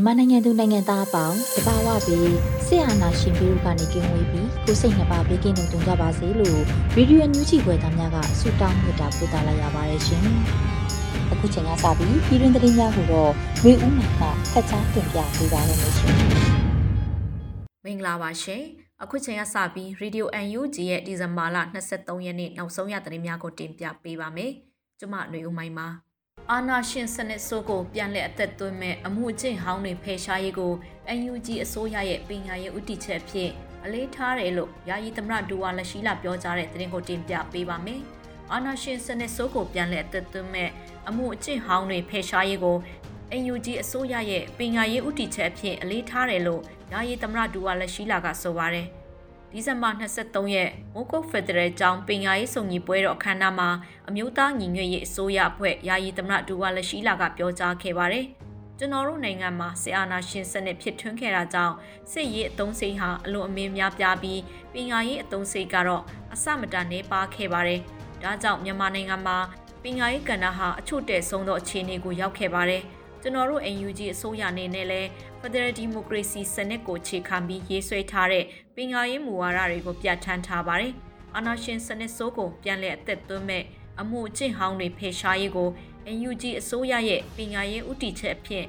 မြန်မာနိုင်ငံသူနိုင်ငံသားအပေါင်းတဘာဝပြီးဆရာနာရှင်ပြီးတို့ကနေကင်းဝေးပြီးကိုစိတ်နှစ်ပါးဘေးကင်းလုံခြုံကြပါစေလို့ဗီဒီယိုညူးချီခွဲသားများကဆုတောင်းမေတ္တာပို့သလိုက်ရပါတယ်ရှင်။အခုချိန်ကစပြီးပြည်တွင်သတင်းများကိုတော့ဝေဦးမှကဖတ်ကြားတင်ပြပေးပါရမရှင်။မင်္ဂလာပါရှင်။အခုချိန်ကစပြီး Radio UNG ရဲ့ဒီဇင်ဘာလ23ရက်နေ့နောက်ဆုံးရသတင်းများကိုတင်ပြပေးပါမယ်။ကျွန်မຫນွေဦးမိုင်းပါ။ အာနာရှင်စနစ်ဆိုးကိုပြန်လည်အသက်သွင်းမဲ့အမှုအကျင့်ဟောင်းတွေဖယ်ရှားရေးကို UNG အစိုးရရဲ့ပညာရေးဥတီချက်ဖြင့်အလေးထားတယ်လို့ယာယီသမရဒူဝါလက်ရှိလာပြောကြားတဲ့သတင်းကိုတင်ပြပေးပါမယ်။အာနာရှင်စနစ်ဆိုးကိုပြန်လည်အသက်သွင်းမဲ့အမှုအကျင့်ဟောင်းတွေဖယ်ရှားရေးကို UNG အစိုးရရဲ့ပညာရေးဥတီချက်ဖြင့်အလေးထားတယ်လို့ယာယီသမရဒူဝါလက်ရှိလာကဆိုပါတယ်။ ဒီဇင်ဘာ23ရက်မိုးကုတ်ဖက်ဒရယ်ကျောင်းပညာရေးစုံညီပွဲတော်အခမ်းအနားမှာအမျိုးသားညီညွတ်ရေးအစိုးရအဖွဲ့ယာယီသမရဒူဝါလက်ရှိလာကပြောကြားခဲ့ပါတယ်။ကျွန်တော်တို့နိုင်ငံမှာစစ်အာဏာရှင်စနစ်ဖြစ်ထွန်းခဲ့တာကြောင့်စစ်ရေးအုံစိတ်ဟာအလွန်အမင်းများပြားပြီးပညာရေးအုံစိတ်ကတော့အစမတန်နေပါခဲ့ပါတယ်။ဒါကြောင့်မြန်မာနိုင်ငံမှာပညာရေးကဏ္ဍဟာအချို့တဲ့ဆုံးသောအခြေအနေကိုရောက်ခဲ့ပါတယ်။ ကျွန်တော်တို့ NUG အစိုးရအနေနဲ့လည်း Federal Democracy စနစ်ကိုခြေခံပြီးရေးဆွဲထားတဲ့ပညာရေးမူဝါဒတွေကိုပြဋ္ဌာန်းထားပါတယ်။အာဏာရှင်စနစ်ဆိုးကိုပြန်လည်အသက်သွင်းမဲ့အမှုအကျင့်ဟောင်းတွေဖယ်ရှားရေးကို NUG အစိုးရရဲ့ပညာရေးဥတီချက်အဖြစ်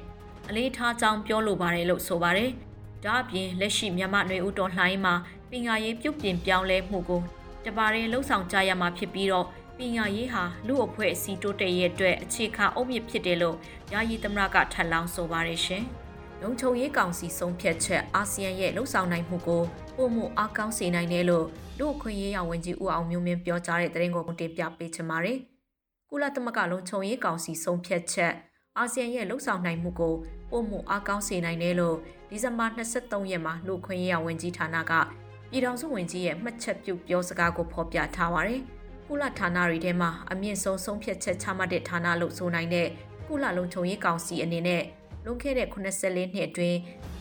အလေးထားကြောင်းပြောလိုပါတယ်လို့ဆိုပါတယ်။ဒါအပြင်လက်ရှိမြန်မာ့ຫນွေဦးတော်လှိုင်းမှာပညာရေးပြုပြင်ပြောင်းလဲမှုကိုတပါးရင်လှုံ့ဆော်ကြရမှာဖြစ်ပြီးတော့ပ ညာရေးဟာလူအဖွဲ့အစည်းတိုးတက်ရေးအတွက်အခြေခံအုတ်မြစ်ဖြစ်တယ်လို့ယာယီသမရကထပ်လောင်းဆိုပါတယ်ရှင်။လုံခြုံရေးကောင်စီဆုံးဖြတ်ချက်အာဆီယံရဲ့လှုပ်ဆောင်နိုင်မှုကိုပုံမှုအားကောင်းစေနိုင်တယ်လို့လူအခွင့်ရေးရဝန်ကြီးဦးအောင်မျိုးမင်းပြောကြားတဲ့သတင်းကိုတင်ပြပေးချင်ပါတယ်။ကုလသမဂ္ဂလုံခြုံရေးကောင်စီဆုံးဖြတ်ချက်အာဆီယံရဲ့လှုပ်ဆောင်နိုင်မှုကိုပုံမှုအားကောင်းစေနိုင်တယ်လို့ဒီဇင်ဘာ23ရက်မှာလူခွင့်ရေးရဝန်ကြီးဌာနကပြည်ထောင်စုဝန်ကြီးရဲ့မှတ်ချက်ပြုပြောစကားကိုဖော်ပြထားပါတယ်။ ကုလဌာနတွေထဲမှာအမြင့်ဆုံးဆုံးဖြတ်ချက်ချမှတ်တဲ့ဌာနလို့ဆိုနိုင်တဲ့ကုလလုံခြုံရေးကောင်စီအနေနဲ့လွန်ခဲ့တဲ့84နှစ်အတွင်း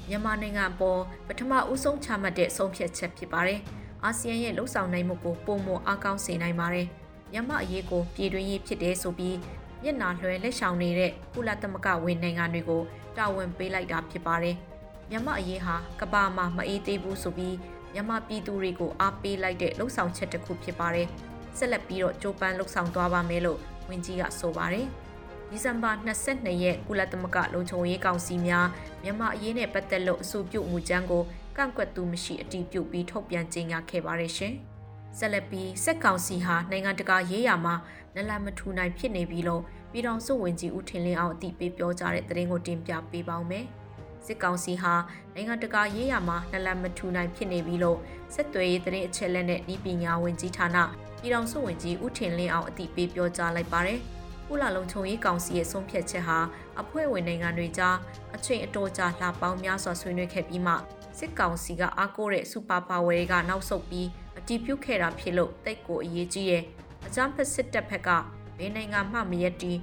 မြန်မာနိုင်ငံပေါ်ပထမဦးဆုံးချမှတ်တဲ့ဆုံးဖြတ်ချက်ဖြစ်ပါတယ်။အာဆီယံရဲ့လှုပ်ဆောင်နိုင်မှုကိုပုံမအားကောင်းစေနိုင်ပါတယ်။မြန်မာအရေးကိုပြည်တွင်းရေးဖြစ်တဲ့ဆိုပြီးမျက်နာလွှဲလက်ဆောင်နေတဲ့ကုလသမဂ္ဂဝင်နိုင်ငံတွေကိုတာဝန်ပေးလိုက်တာဖြစ်ပါတယ်။မြန်မာအရေးဟာကဘာမှာမအေးသေးဘူးဆိုပြီးမြန်မာပြည်သူတွေကိုအားပေးလိုက်တဲ့လှုပ်ဆောင်ချက်တစ်ခုဖြစ်ပါတယ်။ ဆက်လက်ပြီးတော့ကြိုးပမ်းလှုပ်ဆောင်သွားပါမယ်လို့ဝန်ကြီးကဆိုပါတယ်။ဒီဇင်ဘာ22ရက်ကုလသမဂ္ဂလုံခြုံရေးကောင်စီများမြန်မာအရေးနဲ့ပတ်သက်လို့အဆိုပြုမူကြမ်းကိုကန့်ကွက်သူမရှိအတည်ပြုပြီးထုတ်ပြန်ကြေညာခဲ့ပါတယ်ရှင်။ဆက်လက်ပြီးစက်ကောင်စီဟာနိုင်ငံတကာရေးရာမှာနလမထူနိုင်ဖြစ်နေပြီလို့ပြည်ထောင်စုဝန်ကြီးဦးထင်လင်းအောင်အတည်ပြုပြောကြားတဲ့သတင်းကိုတင်ပြပေးပါောင်းမယ်။စစ်ကောင်စီဟာနိုင်ငံတကာရေးရာမှာနလမထူနိုင်ဖြစ်နေပြီလို့စစ်သွေးရေးသတင်းအချက်အလက်နဲ့ဤပညာဝန်ကြီးဌာန ပြည်ထောင်စုဝန်ကြီးဦးထင်လင်းအောင်အသိပေးပြောကြားလိုက်ပါတယ်။ကုလလုံခြုံရေးကောင်စီရဲ့ဆုံးဖြတ်ချက်ဟာအဖွဲ့ဝင်နိုင်ငံတွေကြားအချိန်အတော်ကြာလှပေါင်းများစွာဆွေးနွေးခဲ့ပြီးမှစစ်ကောင်စီကအားကိုးတဲ့စူပါပါဝယ်တွေကနောက်ဆုတ်ပြီးအတီးပြုတ်ခဲ့တာဖြစ်လို့တိတ်ကိုအရေးကြီးရဲ့အကြမ်းဖက်စစ်တပ်ဘက်ကဘယ်နိုင်ငံမှမရက်တီ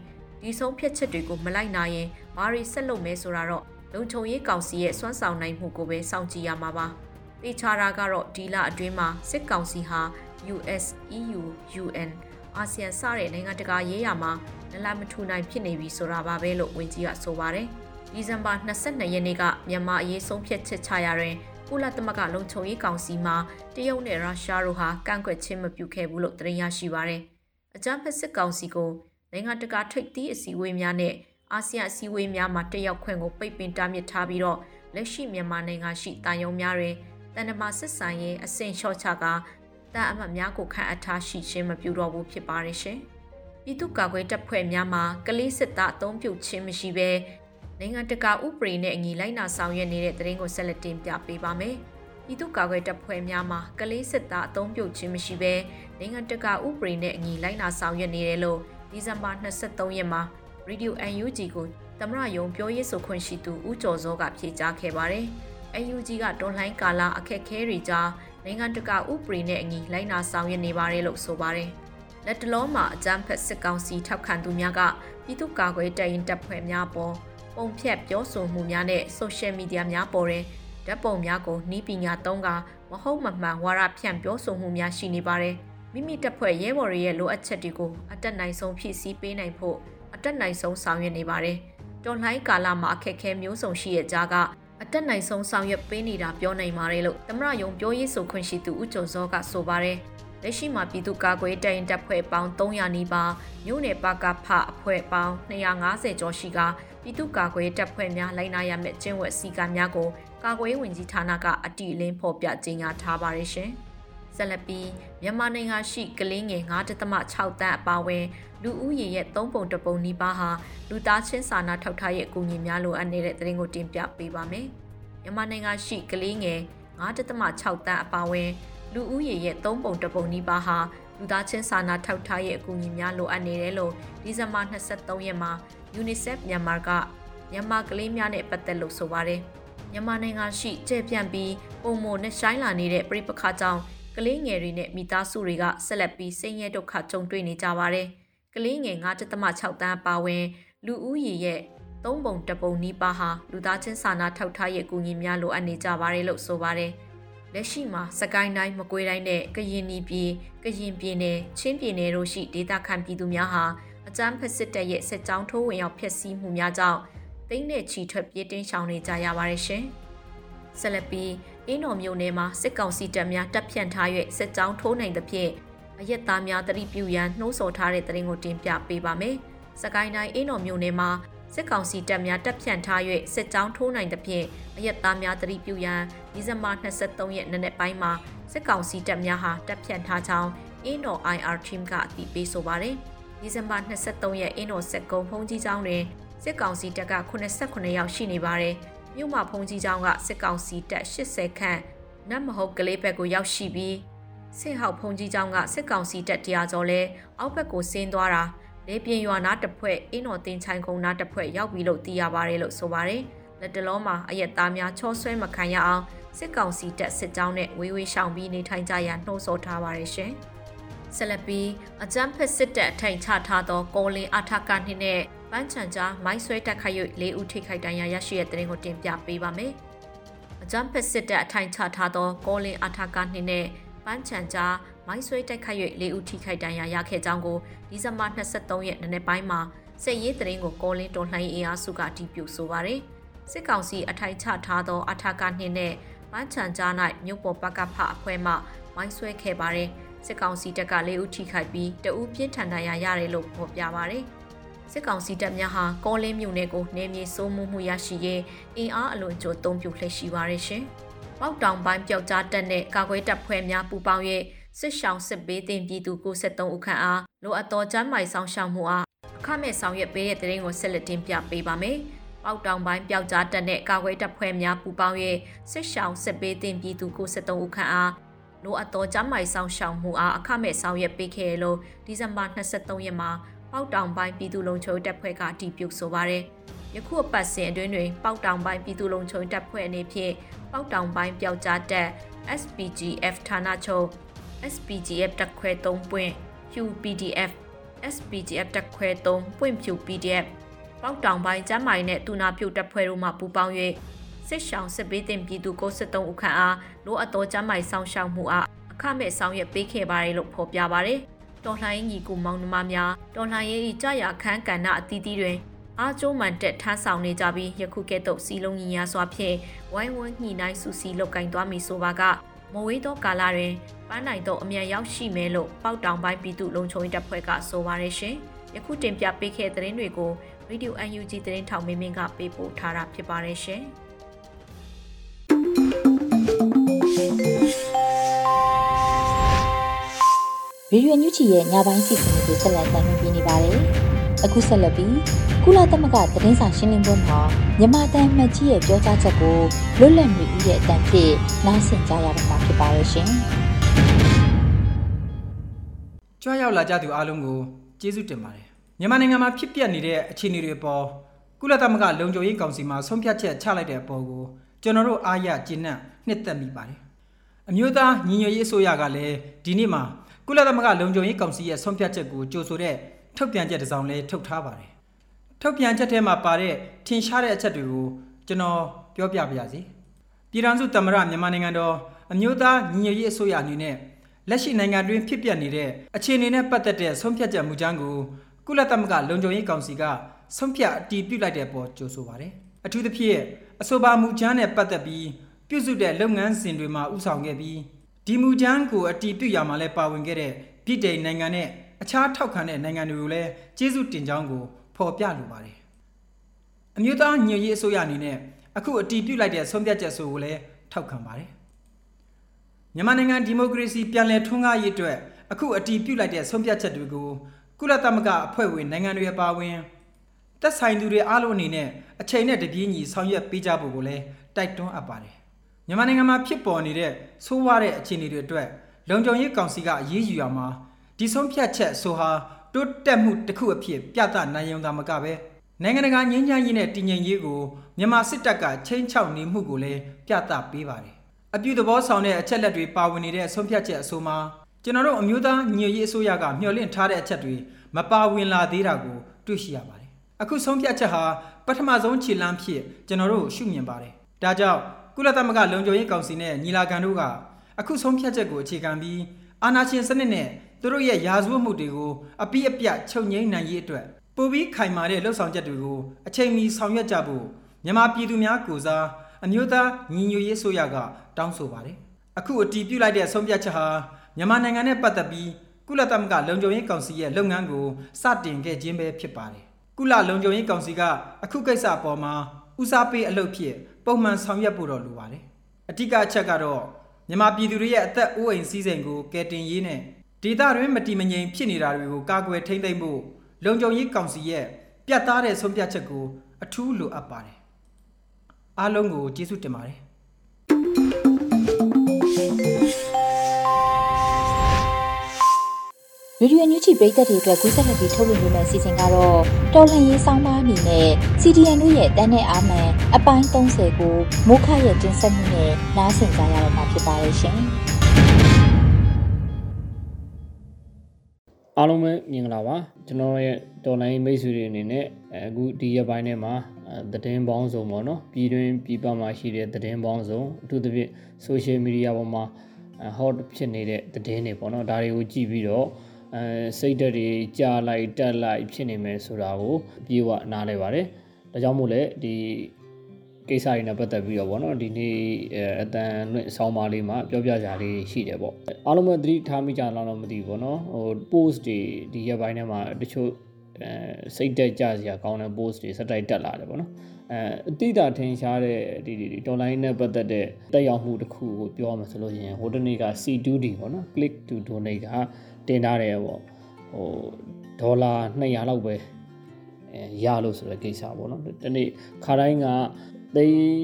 ဒီဆုံးဖြတ်ချက်တွေကိုမလိုက်နိုင်ရင်ဘာတွေဆက်လုပ်မဲဆိုတာတော့လုံခြုံရေးကောင်စီရဲ့စွမ်းဆောင်နိုင်မှုကိုပဲစောင့်ကြည့်ရမှာပါ။တေချာတာကတော့ဒီလအတွင်းမှာစစ်ကောင်စီဟာ US, EU, UN အာဆီယံစတဲ့နိုင်ငံတကာရေးရာမှာနလမထူနိုင်ဖြစ်နေပြီဆိုတာပါပဲလို့ဝန်ကြီးကဆိုပါတယ်။ဒီဇင်ဘာ22ရက်နေ့ကမြန်မာအရေးဆုံးဖြတ်ချက်ချရာတွင်ကုလသမဂ္ဂလုံခြုံရေးကောင်စီမှတရုတ်နဲ့ရုရှားတို့ဟာကန့်ကွက်ခြင်းမပြုခဲ့ဘူးလို့သတင်းရရှိပါတယ်။အကြမ်းဖက်စစ်ကောင်စီကိုနိုင်ငံတကာထိပ်သီးအစည်းအဝေးများနဲ့အာဆီယံအစည်းအဝေးများမှာတက်ရောက်ခွင့်ကိုပိတ်ပင်တားမြစ်ထားပြီးတော့လက်ရှိမြန်မာနိုင်ငံရှိတာယုံများတွင်တန်တမာစစ်ဆိုင်ရေးအဆင့်လျှော့ချက တန်အမတ်များကိုခန့်အပ်ထားရှိခြင်းမပြုတော့ဘူးဖြစ်ပါရဲ့ရှင်။ပြည်သူ့ကာကွယ်တပ်ဖွဲ့များမှာကလေးစစ်သားအုံပြုခြင်းမရှိဘဲနိုင်ငံတကာဥပဒေနဲ့အညီလိုက်နာဆောင်ရွက်နေတဲ့တရင်ကိုဆက်လက်တင်ပြပေးပါမယ်။ပြည်သူ့ကာကွယ်တပ်ဖွဲ့များမှာကလေးစစ်သားအုံပြုခြင်းမရှိဘဲနိုင်ငံတကာဥပဒေနဲ့အညီလိုက်နာဆောင်ရွက်နေတယ်လို့ဒီဇင်ဘာ23ရက်မှာ Radio UNG ကိုသမရယုံပြောရေးဆိုခွင့်ရှိသူဦးကျော်စောကဖြေကြားခဲ့ပါတယ်။ UNG ကတွန်လှိုင်းကာလာအခက်ခဲတွေကြား နိုင်ငံတကာဥပဒေနဲ့အညီလိုက်နာဆောင်ရွက်နေပါတယ်လို့ဆိုပါတယ်။လက်တလုံးမှာအကြမ်းဖက်စစ်ကောင်စီထောက်ခံသူများကပြည်သူ့ကာကွယ်တပ်ရင်တပ်ဖွဲ့များပေါ်ပုံဖြတ်ပြောဆိုမှုများနဲ့ဆိုရှယ်မီဒီယာများပေါ်တဲ့ဓာတ်ပုံများကိုနှီးပညာသုံးကမဟုတ်မမှန်ဝါဒဖြန့်ပြောဆိုမှုများရှိနေပါတယ်။မိမိတပ်ဖွဲ့ရဲဘော်တွေရဲ့လိုအပ်ချက်တွေကိုအတက်နိုင်ဆုံးဖြည့်ဆည်းပေးနိုင်ဖို့အတက်နိုင်ဆုံးဆောင်ရွက်နေပါတယ်။တော်လှန်ကာလမှာအခက်အခဲမျိုးစုံရှိရဲ့ကြားကအ တက်နိုင်ဆုံးဆောင်ရွက်ပေးနေတာပြောနိုင်ပါတယ်လို့သမရယုံပြောရေးဆိုခွင့်ရှိသူဦးကျော်စောကဆိုပါတယ်။လက်ရှိမှာပြည်သူ့ကာကွယ်တိုင်တပ်ဖွဲ့ပေါင်း300နီးပါးမြို့နယ်ပကဖအဖွဲ့ပေါင်း250ကျော်ရှိကပြည်သူ့ကာကွယ်တပ်ဖွဲ့များလိုက်နာရမယ့်ကျင့်ဝတ်စည်းကမ်းများကိုကာကွယ်ဝင်ကြီးဌာနကအတိအလင်းဖော်ပြကြေညာထားပါတယ်ရှင်။ဆက်လက်ပြီးမြန်မာနိုင်ငံရှိကလေးငယ်9.6တန်းအပါအဝင် လူဦးရေရဲ့၃ပုံတပုံနီးပါးဟာလူသားချင်းစာနာထောက်ထားရဲ့အကူအညီများလိုအပ်နေတဲ့သတင်းကိုတင်ပြပေးပါမယ်။မြန်မာနိုင်ငံရှိကလေးငယ်9.6တန်းအပါအဝင်လူဦးရေရဲ့၃ပုံတပုံနီးပါးဟာလူသားချင်းစာနာထောက်ထားရဲ့အကူအညီများလိုအပ်နေတယ်လို့ဒီဇင်ဘာ23ရက်မှာ UNICEF မြန်မာကမြန်မာကလေးများနဲ့ပတ်သက်လို့ဆိုပါတယ်။မြန်မာနိုင်ငံရှိကျဲပြန့်ပြီးပုံမနဲ့ရှိုင်းလာနေတဲ့ပြိပခါကြောင့်ကလေးငယ်တွေနဲ့မိသားစုတွေကဆက်လက်ပြီးဆင်းရဲဒုက္ခကြုံတွေ့နေကြပါတယ်။က လေးငယ်9.6တန်းပါဝင် လူဦးရေရဲ့သုံးပုံတပုံနီးပါးဟာလူသားချင်းစာနာထောက်ထားရဲ့အကူအညီများလိုအပ်နေကြပါတယ်လို့ဆိုပါတယ်။လက်ရှိမှာစကိုင်းတိုင်းမကွေးတိုင်းနဲ့ကရင်ပြည်ကရင်ပြည်နယ်ချင်းပြည်နယ်တို့ရှိဒေသခံပြည်သူများဟာအကြမ်းဖက်စစ်တပ်ရဲ့စစ်ကြောင်းထိုးဝင်ရောက်ဖျက်ဆီးမှုများကြောင့်တိမ့်နဲ့ချီထွက်ပြေးတင်းရှောင်နေကြရပါတယ်ရှင်။ဆက်လက်ပြီးအင်းတော်မြို့နယ်မှာစစ်ကောင်စီတပ်များတပ်ဖြန့်ထား၍စစ်ကြောင်းထိုးနိုင်သဖြင့် အရက်သားများတတိပြုရန်နှိုးဆော်ထားတဲ့တရင်ကိုတင်ပြပေးပါမယ်။စကိုင်းတိုင်းအင်းတော်မြို့နယ်မှာစစ်ကောင်စီတပ်များတပ်ဖြန့်ထား၍စစ်ကြောင်းထိုးနိုင်သဖြင့်အရက်သားများတတိပြုရန်ဒီဇင်ဘာ23ရက်နေ့နေ့ပိုင်းမှာစစ်ကောင်စီတပ်များဟာတပ်ဖြန့်ထားကြောင်းအင်းတော် IR team ကအတည်ပြုဆိုပါတယ်။ဒီဇင်ဘာ23ရက်အင်းတော်စက်ကုံဖုံးကြီးကျောင်းတွင်စစ်ကောင်စီတပ်က89ယောက်ရှိနေပါတယ်။မြို့မှာဖုံးကြီးကျောင်းကစစ်ကောင်စီတပ်80ခန့်နတ်မဟုတ်ကလေးဘက်ကိုရောက်ရှိပြီး စစ်ဟောက်ဖုန်ကြီးကျောင်းကစစ်ကောင်စီတပ်တရားကျော်လဲအောက်ဘက်ကိုဆင်းသွားတာလေပြင်းရွာနာတစ်ဖွဲ့အင်းတော်တင်ချိုင်ကုန်းနာတစ်ဖွဲ့ရောက်ပြီလို့သိရပါတယ်လို့ဆိုပါတယ်လက်တလုံးမှာအရက်သားများချောဆွဲမခံရအောင်စစ်ကောင်စီတပ်စစ်ကြောင်းနဲ့ဝေးဝေးရှောင်ပြီးနေထိုင်ကြရနှိုးဆော်ထားပါတယ်ရှင်ဆလပီအကြမ်းဖက်စစ်တပ်အထိုင်ချထားသောကောလင်အထကနှင့်နဲ့ပန်းချန်ကြားမိုင်းဆွဲတက်ခိုက်၍လေးဦးထိခိုက်ဒဏ်ရာရရှိတဲ့တဲ့ရင်ကိုတင်ပြပေးပါမယ်။အကြမ်းဖက်စစ်တပ်အထိုင်ချထားသောကောလင်အထကနှင့်နဲ့ ပန်းချန်ကြားမိုင်းဆွဲတိုက်ခိုက်၍လေးဦးထိခိုက်ဒဏ်ရာရခဲ့ကြောင်းကိုဒီဇင်ဘာ23ရက်နေ့ပိုင်းမှာစစ်ရေးသတင်းကိုကောလင်းတွန်လှန်ရေးအားစုကအတည်ပြုဆိုပါရယ်စစ်ကောင်စီအထိုင်ချထားသောအထာကနှင်းနဲ့ပန်းချန်ကြား၌မြို့ပေါ်ပကဖအဖွဲ့မှမိုင်းဆွဲခဲ့ပါရယ်စစ်ကောင်စီတပ်ကလေးဦးထိခိုက်ပြီးတအူးပြင်းထန်ဒဏ်ရာရတယ်လို့ဖော်ပြပါရယ်စစ်ကောင်စီတပ်များဟာကောလင်းမြို့နယ်ကိုနေမြေစိုးမှုမှုရရှိရေးအင်အားအလွန်ကြိုသုံးပြုလှည့်ရှိပါရယ်ရှင်။ ပေါက်တောင်ပိုင်းပျောက်ကြားတက်တဲ့ကာကွယ်တပ်ဖွဲ့များပူးပေါင်း၍စစ်ရှောင်းစစ်ဘေးတင်ပြည်သူ93ဦးခန့်အားလိုအပ်သောကျန်းမာရေးဆောင်ရှောက်မှုအားအခမဲ့ဆောင်ရွက်ပေးတဲ့တဲ့ရင်ကိုဆက်လက်တင်ပြပေးပါမယ်။ပေါက်တောင်ပိုင်းပျောက်ကြားတက်တဲ့ကာကွယ်တပ်ဖွဲ့များပူးပေါင်း၍စစ်ရှောင်းစစ်ဘေးတင်ပြည်သူ93ဦးခန့်အားလိုအပ်သောကျန်းမာရေးဆောင်ရှောက်မှုအားအခမဲ့ဆောင်ရွက်ပေးခဲ့လို့ဒီဇင်ဘာ23ရက်မှာပေါက်တောင်ပိုင်းပြည်သူ့လုံခြုံတပ်ဖွဲ့ကအတည်ပြုဆိုပါရယ်။ ယခုအပတ်စဉ်အတွင်းတွင်ပေါက်တောင်ပိုင်းပြည်သူ့လုံခြုံတပ်ဖွဲ့အနေဖြင့်ပေါက်တောင်ပိုင်းပျောက်ကြားတက် SPGF ဌာနချုပ် SPGF တက်ခွဲ3ပွင့် QPDF SPGF တက်ခွဲ3ပွင့်ဖြူ PDF ပေါက်တောင်ပိုင်းကျမ်းမိုင်နဲ့တူနာပြုတ်တပ်ဖွဲ့တို့မှပူးပေါင်း၍စစ်ရှောင်းစစ်ပေးတင်ပြည်သူ93ဦးခန့်အားလိုအပ်သောကျမ်းမိုင်ဆောင်ရှောက်မှုအားအခမဲ့ဆောင်ရွက်ပေးခဲ့ပါတယ်လို့ဖော်ပြပါတယ်။တော်လှန်ရေးညီကူမောင်နှမများတော်လှန်ရေး၏ကြာရခန်းကဏ္ဍအသီးသီးတွင် အားကျိုးမှန်တက်ထမ်းဆောင်နေကြပြီးယခုကဲ့သို့စီလုံးညီညာစွာဖြင့်ဝိုင်းဝန်းညှိနှိုင်းစုစည်းလုပ်ကင်သွားမည်ဆိုပါကမဝေးသောကာလတွင်ပန်းနိုင်သောအမြန်ရောက်ရှိမယ်လို့ပေါက်တောင်ပိုင်းပြည်သူ့လုံခြုံရေးတပ်ဖွဲ့ကဆိုပါရရှင်ယခုတင်ပြပေးခဲ့တဲ့သတင်းတွေကို Radio UNG သတင်းထောက်မင်းမင်းကပေးပို့ထားတာဖြစ်ပါတယ်ရှင်။ရေရွယ်ညူချီရဲ့ညပိုင်းစီစဉ်ကိုဆက်လက်တင်ပြနေပါတယ်။ အခုဆက်လက်ပြီးကုလသမဂ္ဂသတင်းစာရှင်းလင်းပွဲမှာမြန်မာတန်မှတ်ကြီးရဲ့ပြောကြားချက်ကိုလွတ်လပ်နေဦးရဲ့အတန်ဖြင့်နားဆင်ကြရမှာဖြစ်ပါရဲ့ရှင်။ကြွားရောက်လာကြသူအားလုံးကိုကျေးဇူးတင်ပါတယ်။မြန်မာနိုင်ငံမှာဖြစ်ပျက်နေတဲ့အခြေအနေတွေပေါ်ကုလသမဂ္ဂလုံခြုံရေးကောင်စီမှဆုံးဖြတ်ချက်ချလိုက်တဲ့အပေါ်ကိုကျွန်တော်တို့အားရကျေနပ်နှစ်သက်မိပါတယ်။အမျိုးသားညီညွတ်ရေးအစိုးရကလည်းဒီနေ့မှာကုလသမဂ္ဂလုံခြုံရေးကောင်စီရဲ့ဆုံးဖြတ်ချက်ကိုကြိုဆိုတဲ့ ထုတ်ပြန်ချက်တစ်စောင်လည်းထုတ်ထားပါတယ်။ထုတ်ပြန်ချက်ထဲမှာပါတဲ့ထင်ရှားတဲ့အချက်တွေကိုကျွန်တော်ပြောပြပါရစေ။ပြည်ထောင်စုသမ္မတမြန်မာနိုင်ငံတော်အမျိုးသားညီညွတ်ရေးအစိုးရအနေနဲ့လက်ရှိနိုင်ငံတွင်းဖြစ်ပျက်နေတဲ့အခြေအနေနဲ့ပတ်သက်တဲ့ဆုံးဖြတ်ချက်မူကြမ်းကိုကုလသမဂ္ဂလုံခြုံရေးကောင်စီကဆုံးဖြတ်အတည်ပြုလိုက်တဲ့ပေါ်ကြိုဆိုပါတယ်။အထူးသဖြင့်အဆိုပါမူကြမ်းနဲ့ပတ်သက်ပြီးပြုစုတဲ့လုပ်ငန်းစဉ်တွေမှာဥဆောင်ခဲ့ပြီးဒီမူကြမ်းကိုအတည်ပြုရမှာလဲပါဝင်ခဲ့တဲ့ပြည်တိုင်နိုင်ငံနဲ့ အခြားထောက်ခံတဲ့နိုင်ငံတွေကိုလည်းကျေးဇူးတင်ကြောင်းကိုဖော်ပြလိုပါတယ်။အမျိုးသားညွရေးအစိုးရအနေနဲ့အခုအတည်ပြုလိုက်တဲ့ဆုံးဖြတ်ချက်ဆိုကိုလည်းထောက်ခံပါတယ်။မြန်မာနိုင်ငံဒီမိုကရေစီပြန်လည်ထွန်းကားရေးအတွက်အခုအတည်ပြုလိုက်တဲ့ဆုံးဖြတ်ချက်တွေကိုကုလသမဂ္ဂအဖွဲ့ဝင်နိုင်ငံတွေပါဝင်သက်ဆိုင်သူတွေအားလုံးအနေနဲ့အချိန်နဲ့တပြေးညီဆောင်ရွက်ပေးကြဖို့ကိုလည်းတိုက်တွန်းအပ်ပါတယ်မြန်မာနိုင်ငံမှာဖြစ်ပေါ်နေတဲ့ဆိုးဝါးတဲ့အခြေအနေတွေအတွက်လုံခြုံရေးကောင်စီကအရေးယူရမှာ ဒီဆုံးဖြတ်ချက်ဆိုဟာတိုးတက်မှုတစ်ခုအဖြစ်ပြသနိုင်ရုံသာမကပဲနိုင်ငံတကာငြိမ်းချမ်းရေးနဲ့တည်ငြိမ်ရေးကိုမြန်မာစစ်တပ်ကချင်းချောက်နေမှုကိုလည်းပြသပေးပါတယ်အပြုသဘောဆောင်တဲ့အချက်လက်တွေပါဝင်နေတဲ့ဆုံးဖြတ်ချက်အဆိုမှာကျွန်တော်တို့အမျိုးသားညီညွတ်ရေးအစိုးရကမျှော်လင့်ထားတဲ့အချက်တွေမပါဝင်လာသေးတာကိုတွေ့ရှိရပါတယ်အခုဆုံးဖြတ်ချက်ဟာပထမဆုံးခြေလှမ်းဖြစ်ကျွန်တော်တို့ရှုမြင်ပါတယ်ဒါကြောင့်ကုလသမဂ္ဂလုံခြုံရေးကောင်စီနဲ့ညီလာခံတို့ကအခုဆုံးဖြတ်ချက်ကိုအခြေခံပြီးအာဏာရှင်စနစ်နဲ့ သူတို့ရဲ့ရာဇဝတ်မှုတွေကိုအပိအပြတ်ချုပ်ငိမ့်နိုင်ရေးအတွက်ပိုပြီးခိုင်မာတဲ့လှုပ်ဆောင်ချက်တွေကိုအချိန်မီဆောင်ရွက်ကြဖို့မြန်မာပြည်သူများကိုစားအမျိုးသားညီညွတ်ရေးဆိုရကတောင်းဆိုပါတယ်အခုအတီးပြုတ်လိုက်တဲ့ဆုံးဖြတ်ချက်ဟာမြန်မာနိုင်ငံနဲ့ပတ်သက်ပြီးကုလသမဂ္ဂလုံခြုံရေးကောင်စီရဲ့လုပ်ငန်းကိုစတင်ခဲ့ခြင်းပဲဖြစ်ပါတယ်ကုလလုံခြုံရေးကောင်စီကအခုကိစ္စအပေါ်မှာဦးစားပေးအလုပ်ဖြစ်ပုံမှန်ဆောင်ရွက်ဖို့တော့လိုပါတယ်အထူးအချက်ကတော့မြန်မာပြည်သူတွေရဲ့အသက်အိုးအိမ်စည်းစိမ်ကိုကယ်တင်ရေးနဲ့ ဒေသတွင်းမတည်မငြိမ်ဖြစ်နေတာတွေကိုကာကွယ်ထိန်းသိမ်းဖို့လုံခြုံရေးကောင်စီရဲ့ပြတ်သားတဲ့ဆုံးဖြတ်ချက်ကိုအထူးလိုအပ်ပါတယ်အားလုံးကိုကျေးဇူးတင်ပါတယ်ရေဒီယိုညူချီပရိသတ်တွေအတွက်ကူးစက်လက်ပြီးထုတ်လွှင့်ပေးမယ့်အစီအစဉ်ကတော့တော်လှန်ရေးဆောင်းပါးအနေနဲ့ CDN တို့ရဲ့တန်းတဲ့အားမှန်အပိုင်း30ကိုမိုးခရဲ့တင်ဆက်မှုနဲ့နားဆင်ကြရတော့မှာဖြစ်ပါရဲ့ရှင်။ အားလုံးပဲမင်္ဂလာပါကျွန်တော်ရဲ့တော်လိုင်းမိတ်ဆွေတွေအနေနဲ့အခုဒီရက်ပိုင်းထဲမှာသတင်းပေါင်းစုံပေါ့နော်ပြည်တွင်းပြည်ပမှာရှိတဲ့သတင်းပေါင်းစုံအထူးသဖြင့် social media ပေါ်မှာ hot ဖြစ်နေတဲ့သတင်းတွေပေါ့နော်ဒါတွေကိုကြည့်ပြီးတော့အဲစိတ်ဓာတ်တွေကြာလိုက်တက်လိုက်ဖြစ်နေမယ်ဆိုတာကိုပြေဝနားလဲပါတယ်ဒါကြောင့်မို့လဲဒီ ကိစ္စတွေနဲ့ပတ်သက်ပြီးတော့ဗောနော်ဒီနေ့အတန်လွင့်ဆောင်းပါးလေးမှာပြောပြကြလေးရှိတယ်ပေါ့အားလုံးပဲသတိထားမိကြလားတော့မသိဘူးဗောနော်ဟို post တွေဒီရက်ပိုင်းထဲမှာတချို့အဲစိတ်တက်ကြစရာကောင်းတဲ့ post တွေစက်တိုက်တက်လာတယ်ဗောနော်အဲအတိတာထင်ရှားတဲ့ဒီဒီ online နဲ့ပတ်သက်တဲ့တက်ရောက်မှုတစ်ခုကိုပြောမှဆိုလို့ရှိရင်ဟိုတနေ့က C2D ဗောနော် click to donate ကတင်ထားတယ်ပေါ့ဟိုဒေါ်လာ200လောက်ပဲအဲရလို့ဆိုတဲ့ကိစ္စပေါ့နော်ဒီနေ့ခါတိုင်းက သိန်း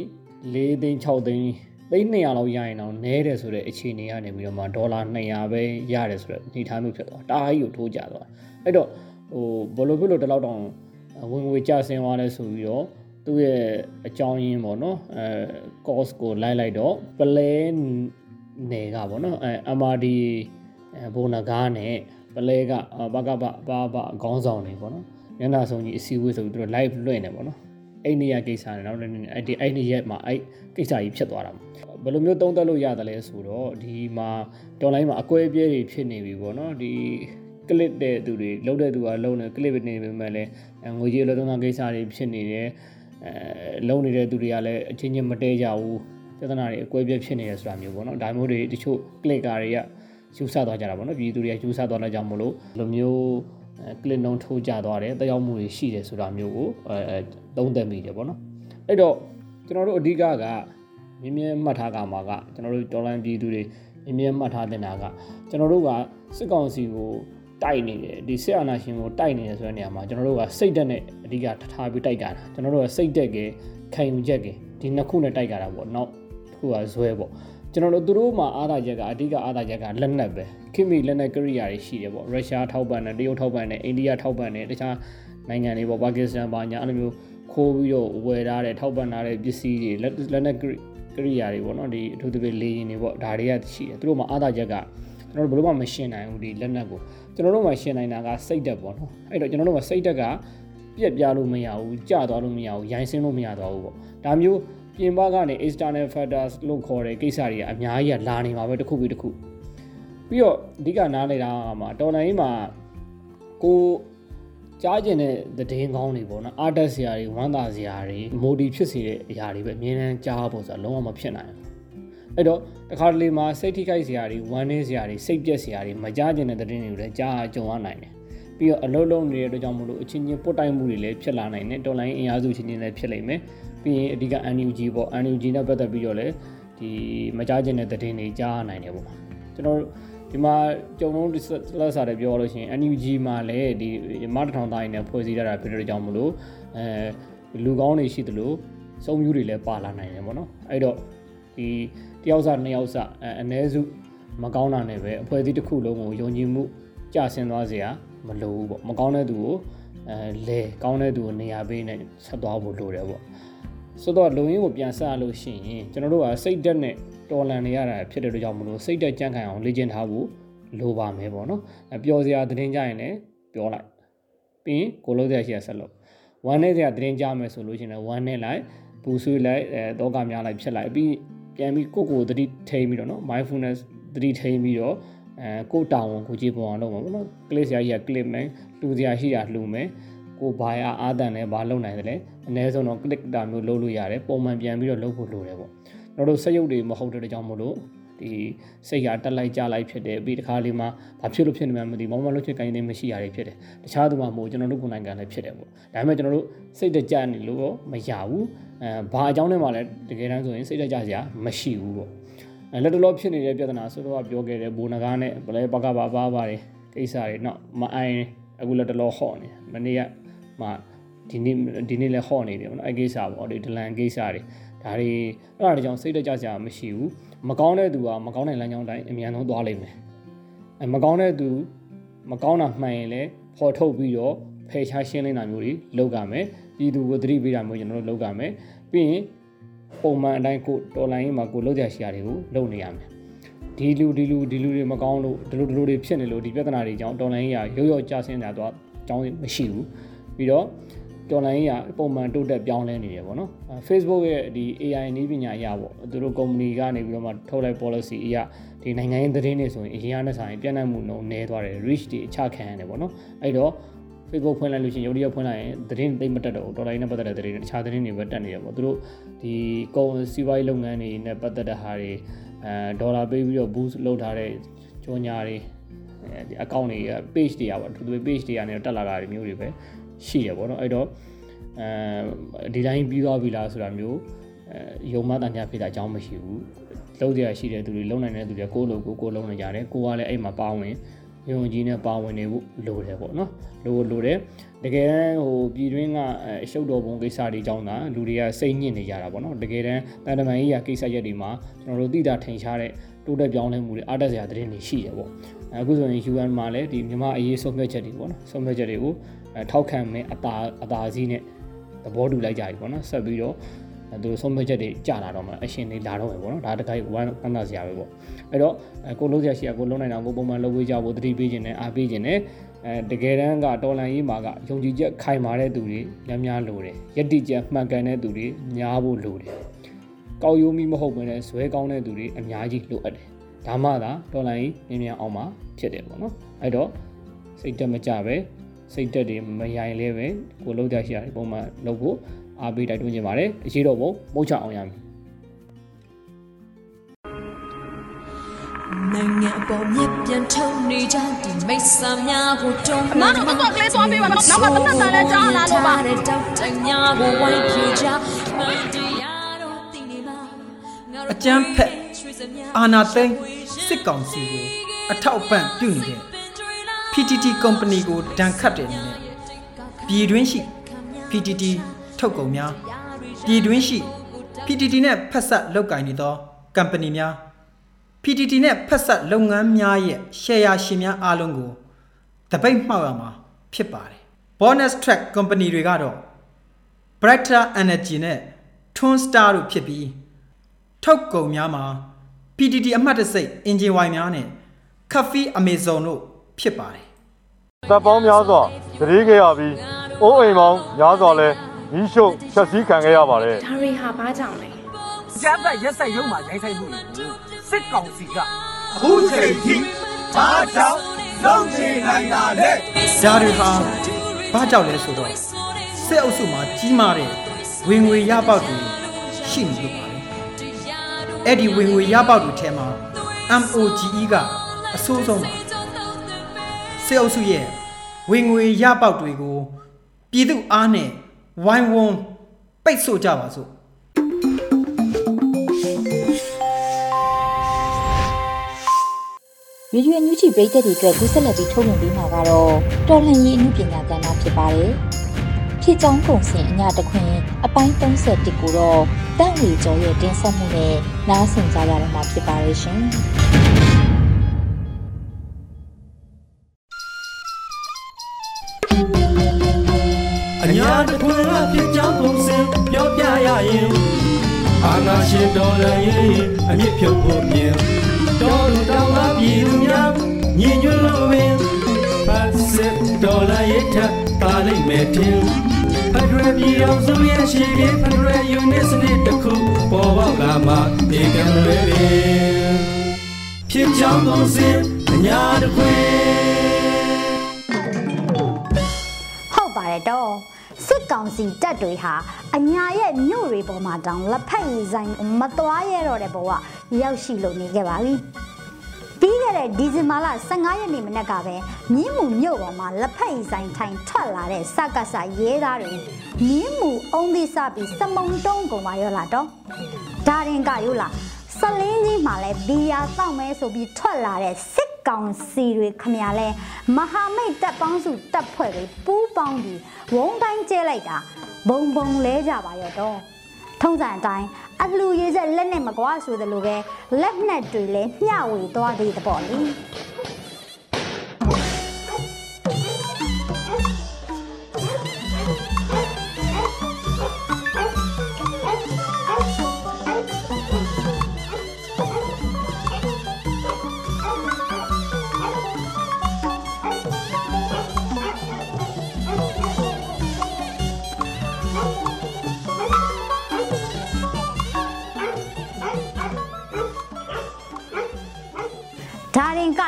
4သိန်း6သိန်းသိန်း200လောက်ရရင်တော့နဲတယ်ဆိုတဲ့အခြေအနေကနေပြီးတော့မှဒေါ်လာ200ပဲရတယ်ဆိုတဲ့အနေထားမျိုးဖြစ်သွားတာအားကြီးကိုထိုးကြသွားအဲ့တော့ဟိုဘလိုဖြစ်လို့တလောက်တောင်ဝင်ငွေကျဆင်းသွားလဲဆိုပြီးတော့သူ့ရဲ့အကြောင်းရင်းပေါ့နော်အဲ cost ကိုလိုက်လိုက်တော့ပလဲနယ်ကပေါ့နော်အဲ MRD အဲဘုံနကားနဲ့ပလဲကဘကဘဘာဘခေါင်းဆောင်နေပေါ့နော်ညနာဆောင်ကြီးအစည်းအဝေးဆိုပြီးသူတို့ live လွှင့်နေပေါ့နော် အဲ့နေရကိစ္စနဲ့နောက်လည်းအဲ့ဒီအဲ့ဒီရက်မှာအဲ့ကိစ္စကြီးဖြစ်သွားတာဘယ်လိုမျိုးတုံးတက်လို့ရတယ်လဲဆိုတော့ဒီမှာတော်လိုင်းမှာအကွဲပြဲတွေဖြစ်နေပြီပေါ့နော်ဒီကလစ်တဲ့သူတွေလုံးတဲ့သူကလုံးတယ်ကလစ်နေပေမဲ့လည်းငွေကြီးအလုံးသုံးကိစ္စတွေဖြစ်နေတယ်အဲလုံးနေတဲ့သူတွေကလည်းအချင်းချင်းမတဲကြဘူးပြဿနာတွေအကွဲပြဲဖြစ်နေတယ်ဆိုတာမျိုးပေါ့နော်ဒါမျိုးတွေတချို့ကလစ်ကာတွေကယူဆသွားကြတာပေါ့နော်ပြည်သူတွေကယူဆသွားတဲ့ကြောင့်မလို့လိုမျိုးဟကလစ်နှုံးထိုးကြသွားတယ်တက်ရောက်မှုတွေရှိတယ်ဆိုတာမျိုးကိုအဲ သုံးသပ်မိတယ်ပေါ့နော်အဲ့တော့ကျွန်တော်တို့အဓိကကမြင်းမြင်းမှတ်ထားကမှာကကျွန်တော်တို့ဒေါ်လာပြည်သူတွေမြင်းမြင်းမှတ်ထားတင်တာကကျွန်တော်တို့ကစစ်ကောင်စီကိုတိုက်နေတယ်ဒီစစ်အာဏာရှင်ကိုတိုက်နေတယ်ဆိုတဲ့နေရာမှာကျွန်တော်တို့ကစိတ်တက်နဲ့အဓိကထားပြီးတိုက်ကြတာကျွန်တော်တို့ကစိတ်တက်ကခံယူချက်ကဒီနှစ်ခုနဲ့တိုက်ကြတာပေါ့နောက်တစ်ခုကဇွဲပေါ့ကျွန်တော်တို့သူတို့မှာအားသာချက်ကအဓိကအားသာချက်ကလက်နက်ပဲခိမီလက်နက်ကရိယာတွေရှိတယ်ပေါ့ရုရှားထောက်ပံ့တယ်တရုတ်ထောက်ပံ့တယ်အိန္ဒိယထောက်ပံ့တယ်တခြားနိုင်ငံတွေပေါ့ပါကစ္စတန်ပါညာအဲ့လိုမျိုး ခိုးပြီးတော့ဝယ်ထားတဲ့ထောက်ပံ့ထားတဲ့ပစ္စည်းတွေလက်နက်ကရိယာတွေပေါ့နော်ဒီအထူးသဖြင့်လေယာဉ်တွေပေါ့ဒါတွေကရှိတယ်သူတို့မှာအားသာချက်ကကျွန်တော်တို့ဘယ်လိုမှမရှင်းနိုင်ဘူးဒီလက်နက်ကိုကျွန်တော်တို့မှရှင်းနိုင်တာကစိတ်တက်ပေါ့နော်အဲ့တော့ကျွန်တော်တို့မှစိတ်တက်ကပြက်ပြလို့မရဘူးကြသွားလို့မရဘူးရိုင်းစင်းလို့မရသွားဘူးပေါ့ဒါမျိုးပြင်ပကနေ external factors လို့ခေါ်တဲ့ကိစ္စတွေကအများကြီးကလာနေမှာပဲတစ်ခုပြီးတစ်ခုပြီးတော့အဓိကနားနေတာကမှာတော်လိုင်းမှာကို ကြားကျင်တဲ့သတင်းကောင်းတွေပေါ့နော်အာတက်စရာတွေဝမ်းသာစရာတွေမိုဒီဖြစ်စေတဲ့အရာတွေပဲအမြဲတမ်းကြားဖို့ဆိုတာလုံးဝမဖြစ်နိုင်ဘူးအဲ့တော့တခါတလေမှာစိတ်ထိခိုက်စရာတွေဝမ်းနည်းစရာတွေစိတ်ပြက်စရာတွေမကြားကျင်တဲ့သတင်းတွေကိုလည်းကြားကြုံရနိုင်တယ်ပြီးတော့အလုံးလုံးနေတဲ့အတွက်ကြောင့်မလို့အချင်းချင်းပုတ်တိုက်မှုတွေလည်းဖြစ်လာနိုင်တယ်တော်လိုင်းအင်အားစုချင်းချင်းလည်းဖြစ်လိမ့်မယ်ပြီးရင်အဓိက NUG ပေါ့ NUG နဲ့ပတ်သက်ပြီးတော့လည်းဒီမကြားကျင်တဲ့သတင်းတွေကြားနိုင်တယ်ပေါ့ကျွန်တော် ဒီမှာကြုံလုံးလက်စားတယ်ပြောလို့ရှိရင် NUG မှာလည်းဒီမတထောင်တိုင်းနဲ့ဖွဲ့စည်းရတာဖြစ်တဲ့ကြောင့်မလို့အဲလူကောင်းတွေရှိသလိုစုံမျိုးတွေလည်းပါလာနိုင်တယ်ပေါ့နော်အဲ့တော့ဒီတယောက်စားနှစ်ယောက်စားအဲအ ਨੇ စုမကောင်းတာနဲ့ပဲအဖွဲ့အစည်းတစ်ခုလုံးကိုယုံကြည်မှုကျဆင်းသွားစရာမလိုဘူးပေါ့မကောင်းတဲ့သူကိုအဲလေကောင်းတဲ့သူကိုနေရာပေးနေဆက်သွားဖို့လိုတယ်ပေါ့ဆိုတော့လုံရင်းကိုပြန်ဆရလို့ရှိရင်ကျွန်တော်တို့ကစိတ်ဓာတ်နဲ့ တော်လန်နေရတာဖြစ်တဲ့အတွက်ကြောင့်မလို့စိတ်တက်ကြံ့ခိုင်အောင်လေ့ကျင့်ထားဖို့လိုပါမယ်ပေါ့နော်အပျော်စရာသတင်းကြရင်လည်းပြောလိုက်ပြီးရင်ကိုလို့စရာရှိရဆက်လို့ဝမ်းနဲ့စရာသတင်းကြမယ်ဆိုလို့ရှိရင်လည်းဝမ်းနဲ့လိုက်ပူဆွေးလိုက်အဲတော့ကများလိုက်ဖြစ်လိုက်ပြီးပြန်ပြီးကိုကိုသတိထိန်ပြီးတော့နော် mindfulness သတိထိန်ပြီးတော့အဲကိုတောင်းဝန်ကိုကြည့်ပေါ်အောင်လုပ်မှာပေါ့နော် click စရာကြီးက click မယ်လှူစရာရှိတာလှူမယ်ကိုဘာရအားတန်လဲဘာလုပ်နိုင်တယ်လဲအနည်းဆုံးတော့ click တာမျိုးလုပ်လို့ရတယ်ပုံမှန်ပြန်ပြီးတော့လုပ်ဖို့လိုတယ်ပေါ့ကျွန် တော်တို့စက်ရုပ်တွေမဟုတ်တဲ့ကြောင့်မို့လို့ဒီစိတ်ကတက်လိုက်ကြလိုက်ဖြစ်တယ်ပြီးတခါလေးမှာဘာဖြစ်လို့ဖြစ်နေမှမသိဘောင်းမလို့ဖြစ်ကိုင်းနေမရှိရတွေဖြစ်တယ်တခြားသူမှမဟုတ်ကျွန်တော်တို့ကိုယ်နိုင်ငံလည်းဖြစ်တယ်ပေါ့ဒါပေမဲ့ကျွန်တော်တို့စိတ်တကြနေလို့မရဘူးအဲဘာအကြောင်းနဲ့မှလည်းတကယ်တမ်းဆိုရင်စိတ်တကြစရာမရှိဘူးပေါ့လက်တလောဖြစ်နေတဲ့ပြဿနာဆိုတော့ပြောခဲ့တယ်ဘိုးနဂါနဲ့ဘလဲပကပါပါပါတယ်ကိစ္စတွေတော့မအိုင်အခုလက်တလောဟော့နေမနေ့ကမှဒီနေ့ဒီနေ့လည်းဟော့နေတယ်ပေါ့နော်အဲ့ကိစ္စပေါ့ဒီဒလန်ကိစ္စတွေ ဒါတွေအဲ့ဒါကြောင့်စိတ်တကြစရာမရှိဘူးမကောင်းတဲ့သူကမကောင်းတဲ့လမ်းကြောင်းတိုင်းအမြန်ဆုံးသွားလိမ့်မယ်အဲမကောင်းတဲ့သူမကောင်းတာမှန်ရင်လည်းဖော်ထုတ်ပြီးတော့ဖယ်ရှားရှင်းလင်းတာမျိုးတွေလုပ်ကြမယ်ပြည်သူကိုသတိပေးတာမျိုးကျွန်တော်တို့လုပ်ကြမယ်ပြီးရင်ပုံမှန်အတိုင်းကိုတော်လိုင်းရေးမှာကိုလုပ်ကြရှိရာတွေကိုလုပ်နေရမယ်ဒီလူဒီလူဒီလူတွေမကောင်းလို့ဒီလိုဒီလိုတွေဖြစ်နေလို့ဒီပြဿနာတွေကြောင့်တော်လိုင်းရေးကရုပ်ရော့ကြဆင်းတာတော့အကြောင်းမရှိဘူးပြီးတော့ တော်လိုင်းရေးကပုံမှန်တိုးတက်ပြောင်းလဲနေတယ်ပေါ့နော် Facebook ရဲ့ဒီ AI နည်းပညာအရပေါ့သူတို့ company ကနေပြီးတော့မှထုတ်လိုက် policy အရဒီနိုင်ငံရေးသတင်းတွေဆိုရင်အရင်ကနဲ့ဆိုင်ပြန့်နှံ့မှုနှုန်းနည်းသွားတယ် reach တွေအချခံရတယ်ပေါ့နော်အဲ့တော့ Facebook ဖွင့်လိုက်လို့ရှိရင်ရုပ်ရည်ဖွင့်လိုက်ရင်သတင်းသိမ့်မတက်တော့ဘူးဒေါ်လာနဲ့ပတ်သက်တဲ့သတင်းတွေတခြားသတင်းတွေပဲတက်နေတယ်ပေါ့သူတို့ဒီကုန်စီးပွားရေးလုပ်ငန်းတွေနဲ့ပတ်သက်တဲ့ဟာတွေအဲဒေါ်လာပေးပြီးတော့ boost လုပ်ထားတဲ့ကြောညာတွေဒီ account တွေ page တွေကပေါ့သူတို့ page တွေကနေတက်လာတာတွေမျိုးတွေပဲ ရှိတယ်ပေါ့နော်အဲ့တော့အဲဒီတိုင်းပြီးသွားပြီလားဆိုတာမျိုးအဲယုံမတန်ကြဖြစ်တာအကြောင်းမရှိဘူးလုံးကြရရှိတဲ့သူတွေလုံနိုင်တဲ့သူတွေကိုလိုကိုကိုလုံးနေကြတယ်ကိုကလည်းအဲ့မှာပါဝင်ယုံကြည်နဲ့ပါဝင်နေဖို့လိုတယ်ပေါ့နော်လိုလိုတယ်တကယ်တမ်းဟိုပြည်တွင်းကအရှုပ်တော်ပုံကိစ္စတွေကြောင့်သာလူတွေကစိတ်ညစ်နေကြတာပေါ့နော်တကယ်တမ်းတန်တမန်ကြီးရာကိစ္စရက်တွေမှာကျွန်တော်တို့သိတာထင်ရှားတဲ့တိုးတက်ပြောင်းလဲမှုတွေအားတက်စရာသတင်းတွေရှိတယ်ပေါ့အခုဆိုရင် UN မှာလည်းဒီမြန်မာအရေးဆုံးဖြတ်ချက်တွေပေါ့နော်ဆုံးဖြတ်ချက်တွေကို ထောက်ခံမဲ့အတာအတာစီးနဲ့သဘောတူလိုက်ကြပြီပေါ့နော်ဆက်ပြီးတော့သူတို့ဆုံးဖြတ်ချက်တွေကြာလာတော့မှအရှင်တွေလာတော့မယ်ပေါ့နော်ဒါတခိုက်ဝမ်းဝမ်းသာစရာပဲပေါ့အဲ့တော့ကိုလုံးစရာရှိရကိုလုံးနိုင်တာကိုပုံမှန်လုပ်ဝေးကြဖို့တတိပေးခြင်းနဲ့အားပေးခြင်းနဲ့အဲတကယ်တမ်းကတော်လန်ရေးမှာကယုံကြည်ချက်ခိုင်မာတဲ့သူတွေများများလိုတယ်ယက်တိချက်မှန်ကန်တဲ့သူတွေများဖို့လိုတယ်ကောက်ရိုးမိမဟုတ်ဘဲနဲ့ဇွဲကောင်းတဲ့သူတွေအများကြီးလိုအပ်တယ်ဒါမှသာတော်လန်ရေးမြင်မြန်အောင်မှာဖြစ်တယ်ပေါ့နော်အဲ့တော့စိတ်တက်မကြပဲ စိတ်တက်တွေမရိုင်လဲပဲကိုလုံးကြရှိရတယ်ပုံမှန်လုပ်ဖို့အားပေးတိုက်တွန်းခြင်းပါတယ်အရှိတော်ပုံမုတ်ချအောင်ရမည်နိုင်ငံအပေါ်မြစ်ပြန်ထုံနေကြဒီမိတ်ဆာများကိုတုံးအမတို့တော့ကလေးသွားပေးပါနော်နောက်ကတနက်စာလည်းကြားလာလို့ပါတဲ့တောက်တညာကိုဝိုင်းပြကြမတရားတော့တင်နေမှာငါတို့အကြမ်းဖက်အာနာသိန်းစစ်ကောင်စီကိုအထောက်အပံ့ပြုနေတဲ့ PTT company ကိုဒဏ်ခတ်တဲ့အနေနဲ့ပြည်တွင်းရှိ PTT ထုတ်ကုန်များပြည်တွင်းရှိ PTT နဲ့ဖက်ဆက်လုပ်ကိုင်နေသော company များ PTT နဲ့ဖက်ဆက်လုပ်ငန်းများရဲ့ share ရှင်များအားလုံးကိုတပိတ်မှောက်ရမှာဖြစ်ပါတယ် bonus track company တွေကတော့ brighter energy နဲ့ twin star တို့ဖြစ်ပြီးထုတ်ကုန်များမှာ PTT အမှတ်တစိတ်အင်ဂျင်ဝိုင်များနဲ့ Coffee Amazon တို့ ဖြစ်ပါတယ်တပ်ပေါင်းများစွာတရေခဲ့ရပြီးအိုးအိမ်ပေါင်းများစွာလဲမိရှုပ်ဖြတ်စည်းခံခဲ့ရပါတယ်ဒါတွေဟာဘာကြောင့်လဲကျပ်သက်ရက်ဆက်ရုံမှာရိုင်းဆိုင်မှုတွေကိုစစ်ကောင်စီကအခုချိန်ထိဘာကြောင့်လုံးချင်နိုင်တာလဲဒါတွေဟာဘာကြောင့်လဲဆိုတော့စစ်အုပ်စုမှာကြီးမားတဲ့ဝင်ငွေရပေါက်တွေရှိနေလို့ပါလေအဲ့ဒီဝင်ငွေရပေါက်တွေထဲမှာ MOGE ကအဆိုးဆုံးပါ စစ်အုပ်စုရဲ့ဝင်ငွေရပေါက်တွေကိုပြည်သူအားနဲ့ဝိုင်းဝန်းပိတ်ဆို့ကြပါစို့ရေဒီယိုအန်ယူဂျီပရိသတ်တွေအတွက်ကူးဆက်လက်ပြီးထုတ်လွှင့်ပေးမှာကတော့တော်လှန်ရေးအမှုပညာကဏ္ဍဖြစ်ပါတယ်။ဖြစ်ချောင်းကုန်စင်အညာတခွင်အပိုင်း31ကိုတော့တန့်ဝေကျော်ရဲ့တင်ဆက်မှုနဲ့နားဆင်ကြရတော့မှာဖြစ်ပါရဲ့ရှင်။ ရရင်အာနာရှင်တော်လည်းရင်အမြင့်ဖြုတ်ဖို့မြင်တော်လူတော်မပြည်သူများညီညွတ်လို့ပင်ဖတ်စစ်တော်လည်းရထတာလိမ့်မယ်တင်ဖက်ဒရယ်ပြည်အောင်စုရဲ့ရှိပြီးဖက်ဒရယ်ယူနစ်စနစ်တစ်ခုပေါ်ပေါက်လာမှဒီကံလွယ်ပင်ဖြစ်ကြောင်းပုံစံအညာတခွင်ဟုတ်ပါတယ်တော့ စစ်ကောင်စီတပ်တွေဟာအညာရဲ့မြို့တွေပေါ်မှာတောင်လက်ဖက်ရည်ဆိုင်မသွားရတော့တဲ့ဘဝရောက်ရှိလို့နေခဲ့ပါပြီပြီးခဲ့တဲ့ဒီဇင်ဘာလ15ရက်နေ့မနက်ကပဲမြင်းမှုမြို့ပေါ်မှာလက်ဖက်ရည်ဆိုင်ထိုင်ထွက်လာတဲ့စကစရဲသားတွေမြင်းမှုအုံးသီးစပြီးစမုံတုံးကုန်ပါရောလာတော့ဒါရင်ကရောလာစလင်းကြီးမှာလဲဘီယာတောက်မဲဆိုပြီးထွက်လာတဲ့စစ် ကောင်စီတွေခမရလဲမဟာမိတ်တပ်ပေါင်းစုတပ်ဖွဲ့တွေပူးပေါင်းပြီးဝုံတိုင်းကျဲလိုက်တာဘုံဘုံလဲကြပါရောတော့ထုံးစံအတိုင်းအလှူရေးဆက်လက်နဲ့မကွာဆိုသလိုပဲလက်နဲ့တွေလည်းမျှဝေသွားသေးတဲ့ပေါ့လေ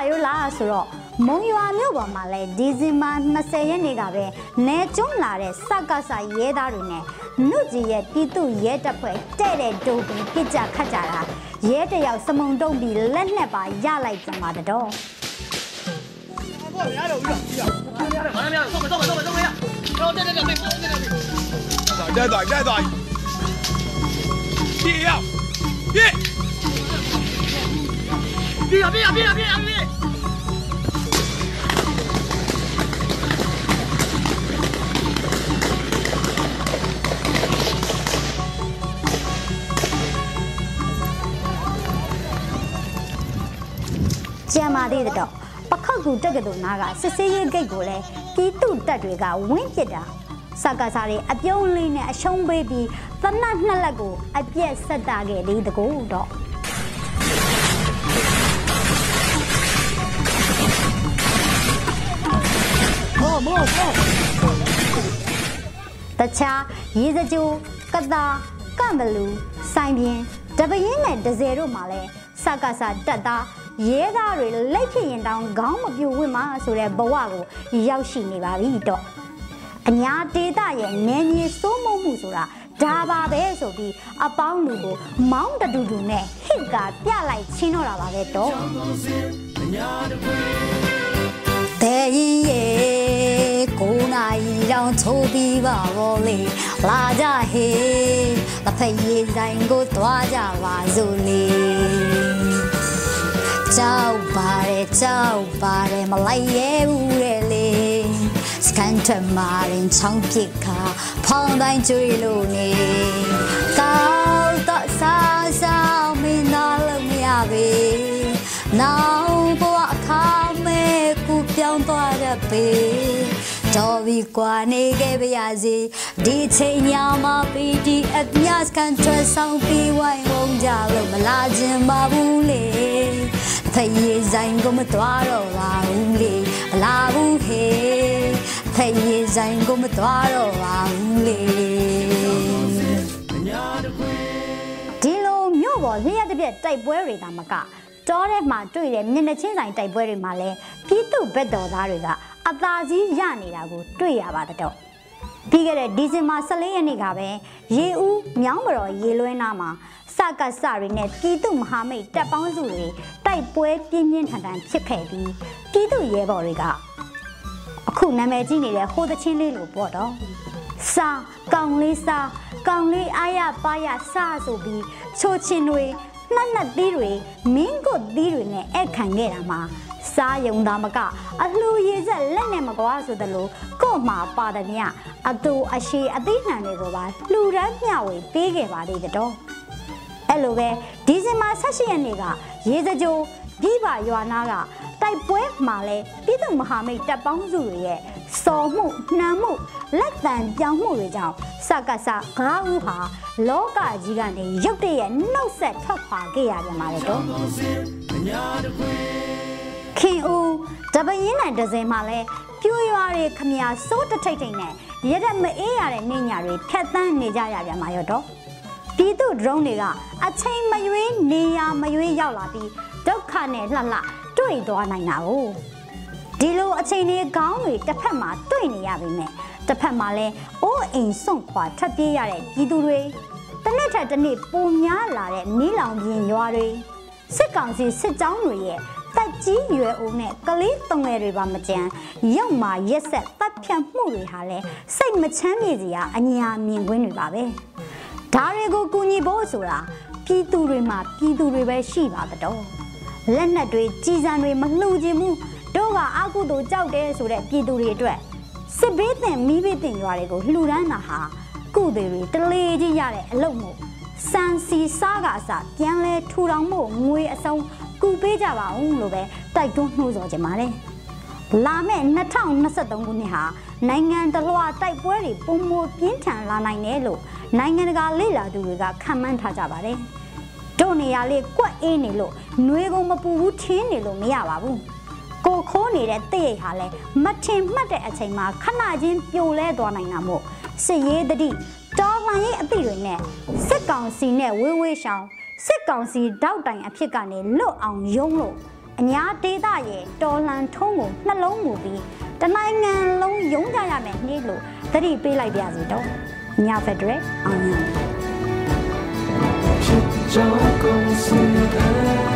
ရို့လားဆိုတော့မုံရွာမြို့ပေါ်မှာလဲဒီဇင်ဘာ20ရက်နေ့ကပဲနေကျုံလာတဲ့စက္ကဆရဲသားတွေနဲ့နုကြီးရဲ့ပြည်သူရဲတပ်ဖွဲ့တဲ့တဲ့ဒုံပြီးပြစ်ကြခတ်ကြတာရဲတယောက်စမုံတုံးပြီးလက်နဲ့ပါရလိုက်ကြမှာတော့ရတော့ပြီလားရတော့ပါလားဆောက်ပါဆောက်ပါဆောက်ပါဆောက်ပါရတော့တက်တက်တက်တက်တက်တက်တက်တက်သွားတက်သွားပြေးရ ပြေးပြေးပြေးပြေးပြေးကျန်ပါသေးတော့ပခောက်ကူတက်ကတူနားကစစ်စေးရေးဂိတ်ကိုလည်းပြည်သူတပ်တွေကဝင်းပစ်တာစကားစားတွေအပြုံးလေးနဲ့အရှုံးပေးပြီးသနတ်နှစ်လက်ကိုအပြက်ဆက်တာခဲ့လေတကူတော့ တခြားရေစကြိုကတာကန့်ဘလူဆိုင်ပြင်းတပရင်နဲ့ဒဇယ်တို့မှာလဲစကားစာတက်သားရဲသားတွေလက်ဖြစ်ရင်တောင်ခေါင်းမပြူဝင့်မှာဆိုတဲ့ဘဝကိုရောက်ရှိနေပါပြီတော့အညာဒေတာရဲ့နယ်မြေစိုးမိုးမှုဆိုတာဒါပါပဲဆိုပြီးအပေါင်းလူကိုမောင်းတတူတူနဲ့ဟစ်ကပြလိုက်ချင်းတော့တာပါပဲတော့ တဲ့ရင်ရဲ့ကိုနိုင်ရောင်ချိုးပြီးပါဘောလေလာကြဟေးတစ်ဖက်ရေးဆိုင်ကိုသွားကြပါစို့လေကြောက်ပါတယ်ကြောက်ပါတယ်မလိုက်ရဲဘူးတဲ့လေစကန်ထမာရင်ချောင်းပြစ်ခါဖောင်းတိုင်းကျွေလို့နေကောက်တော့စားစားမင်းသားလုံးမရပေနောက်ဘဝအခါမဲကူ ပြောင်းသွားတတ်ပေတော်ပြီကွာနေခဲ့ပါရစေဒီချိန်ညမှာ PDF ညစကန်ထရဆောင်ပြီးဝိုင်းဝုံကြလို့မလာခြင်းပါဘူးလေဖယေဆိုင်ကိုမတော်တော့ပါဘူးလေမလာဘူးဟေးဖယေဆိုင်ကိုမတော်တော့ပါဘူးလေဒီလိုမြို့ပေါ်လျှက်တစ်ပြက်တိုက်ပွဲတွေတာမက တောထဲမှာတွေ့တဲ့မျက်နှာချင်းဆိုင်တိုက်ပွဲတွေမှာလည်းပြည်သူဘက်တော်သားတွေကအသာစီးရနေတာကိုတွေ့ရပါတော့ပြီးခဲ့တဲ့ဒီဇင်ဘာ14ရက်နေ့ကပဲရေဦးမြောင်းမတော်ရေလွှဲနာမှာစကစတွေနဲ့ပြည်သူမဟာမိတ်တပ်ပေါင်းစုတွေတိုက်ပွဲပြင်းပြင်းထန်ထန်ဖြစ်ခဲ့ပြီးပြည်သူရဲဘော်တွေကအခုနာမည်ကြီးနေတဲ့ဟိုသချင်းလေးလိုပေါ့တော့စာကောင်လေးစာကောင်လေးအားရပါရစာဆိုပြီးချိုချင်းတွေ နှက်နှက်သီးတွေမင်းကုတ်သီးတွေနဲ့အဲ့ခံခဲ့တာမှာစားယုံသားမကအလှူရည်ဆက်လက်နဲ့မကွာဆိုသလိုကို့မှာပါတဲ့မြအတူအရှိအသိနှံတွေကိုပါလှူဒန်းမျှဝေပေးခဲ့ပါသေးတယ်တော့အဲ့လိုပဲဒီဇင်ဘာ16ရက်နေ့ကရေစကြိုပြည်ပါရွာနာကတိုက်ပွဲမှာလဲပြည်သူမဟာမိတ်တပ်ပေါင်းစုတွေရဲ့ စော်မှုနှမ်းမှုလက်တံပြောင်းမှုတွေကြောင့်စကစဂါဦးဟာလောကကြီးကနေရုတ်တရက်နှုတ်ဆက်ထွက်ခွာခဲ့ရပြန်ပါလေတော့ခင်ဦးတပင်းနိုင်ဒဇင်မှာလဲပြူရွာတွေခမညာစိုးတထိတ်ထိတ်နဲ့ရက်ရက်မအေးရတဲ့နေညာတွေဖြတ်တန်းနေကြရပြန်ပါရောတော့ပြည်သူဒရုန်းတွေကအချိန်မရွေးနေရမရွေးရောက်လာပြီးဒုက္ခနဲ့လှလှတွေ့သွားနိုင်တာ哦 ဒီလိုအချိန်လေးခေါင်းတွေတစ်ဖက်မှာတွေ့နေရပါမယ်တစ်ဖက်မှာလဲအိုးအိမ်စွန့်ခွာထပ်ပြေးရတဲ့ပြည်သူတွေတစ်နေ့ထက်တစ်နေ့ပုံများလာတဲ့မီးလောင်ပြင်ရွာတွေစစ်ကောင်စီစစ်ကြောင်းတွေရဲ့တက်ကြီးရွယ်အိုနဲ့ကလေးတုံငယ်တွေပါမကြမ်းရုပ်မာရက်ဆက်တပ်ဖြတ်မှုတွေဟာလဲစိတ်မချမ်းမြေစရာအညာမြင်ကွင်းတွေပါပဲဒါတွေကိုကူညီဖို့ဆိုတာပြည်သူတွေမှာပြည်သူတွေပဲရှိပါတော့လက်နက်တွေကြီးစံတွေမလှူခြင်းမှု တို့ကအာကုသို့ကြောက်တယ်ဆိုတဲ့ပြည်သူတွေအတွက်စစ်ဘေးသင်မိဘေးသင်ရွာတွေကိုလှူဒန်းတာဟာကုသိုလ်တွေတလေကြီးရတဲ့အလုပ်မို့စံစီစားကအစပြန်လဲထူထောင်မှုငွေအစုံကူပေးကြပါဦးလို့ပဲတိုက်တွန်းနှိုးဆော်ကြပါတယ်။လာမယ့်2023ခုနှစ်ဟာနိုင်ငံတလွှာတိုက်ပွဲတွေပုံမပြင်းထန်လာနိုင်တယ်လို့နိုင်ငံတကာလေ့လာသူတွေကခန့်မှန်းထားကြပါတယ်။တို့နေရာလေးကွက်အေးနေလို့နှွေးကုန်မပူဘူးထင်းနေလို့မရပါဘူး။ ကိုခိုးနေတဲ့တည့်ရိတ်ဟာလည်းမထင်မှတ်တဲ့အချိန်မှာခဏချင်းပြိုလဲသွားနိုင်တာမို့စစ်ရေးတတိတော်လှန်ရေးအသည့်တွေနဲ့စစ်ကောင်စီနဲ့ဝေးဝေးရှောင်းစစ်ကောင်စီတောက်တိုင်အဖြစ်ကနေလွတ်အောင်ယုံလို့အညာဒေသရဲ့တော်လှန်ထုံးကိုနှလုံးမူပြီးတနိုင်ငံလုံးယုံကြရမယ်နှိလို့သတိပေးလိုက်ပါစီတော့ညာဖက်ဒရယ်အောင်ရဖြစ်ကြောင်းကုန်စီတဲ့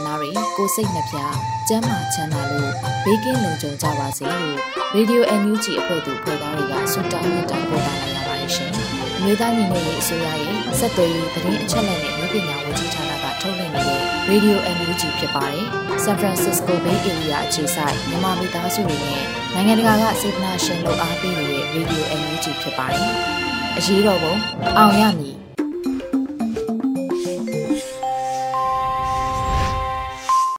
သား တွေကိုစိတ်နှပြကျန်းမာချမ်းသာလို့ဘေးကင်းလုံခြုံကြပါစေလို့ Radio NUG အဖွဲ့သူဖွဲ့သားတွေကဆုတောင်းမေတ္တာပို့တာလိုက်ရပါတယ်ရှင်။မြေသားညီမရေးအစိုးရရဲ့စက်သွေးရေးသတင်းအချက်အလက်နဲ့လူပညာဝန်ကြီးဌာနကထုတ်လွှင့်နေတဲ့ Radio NUG ဖြစ်ပါတယ်။ San Francisco Bay Area အခြေစိုက်မြန်မာမိသားစုတွေနဲ့နိုင်ငံတကာကစေတနာရှင်လို့အားပေးနေတဲ့ Radio NUG ဖြစ်ပါတယ်။အရေးတော်ပုံအောင်ရမည်